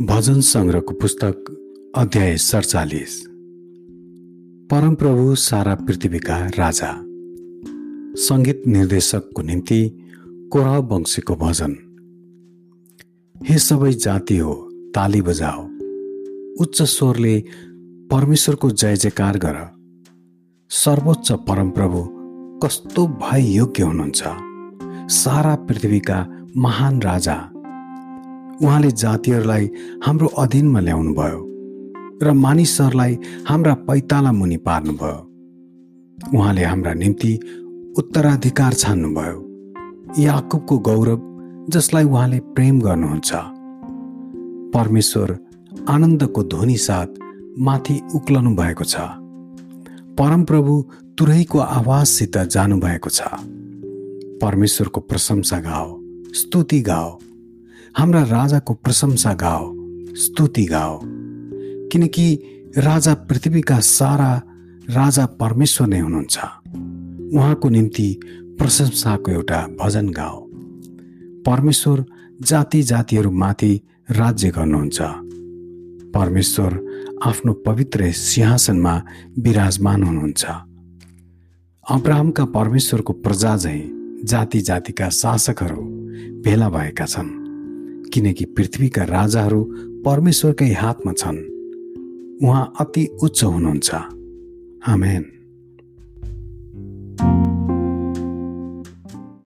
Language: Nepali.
भजन सङ्ग्रहको पुस्तक अध्याय सडचालिस। परमप्रभु सारा पृथ्वीका राजा। सङ्गीत निर्देशकको निम्ति कोरह वंशीको भजन। हे सबै जाति हो ताली बजाओ। उच्च स्वरले परमेश्वरको जय जयकार गर। सर्वोच्च परमप्रभु कस्तो भय योग्य हुनुहुन्छ। सारा पृथ्वीका महान राजा उहाँले जातिहरूलाई हाम्रो अधीनमा ल्याउनुभयो र मानिसहरूलाई हाम्रा पैताला मुनि पार्नुभयो। उहाँले हाम्रा निम्ति उत्तराधिकार छान्नुभयो। याकुबको गौरव जसलाई उहाँले प्रेम गर्नुहुन्छ। परमेश्वर आनन्दको ध्वनि साथ माथि उक्लनु भएको छ। परमप्रभु तुरैको आवाजसित जानुभएको छ। परमेश्वरको प्रशंसा गाओ स्तुति गाओ। हाम्रा राजाको प्रशंसा गाओ स्तुति गाओ। किनकि राजा पृथ्वीका सारा राजा परमेश्वर नै हुनुहुन्छ। उहाँको निम्ति प्रशंसाको एउटा भजन गाओ। परमेश्वर जाति जातिहरूमाथि राज्य गर्नुहुन्छ। परमेश्वर आफ्नो पवित्र सिंहासनमा विराजमान हुनुहुन्छ। अब्राहमका परमेश्वरको प्रजा झैँ जाति जातिका शासकहरू भेला भएका छन्। किनकि पृथ्वीका राजाहरू परमेश्वरकै हातमा छन्। उहाँ अति उच्च हुनुहुन्छ। आमेन।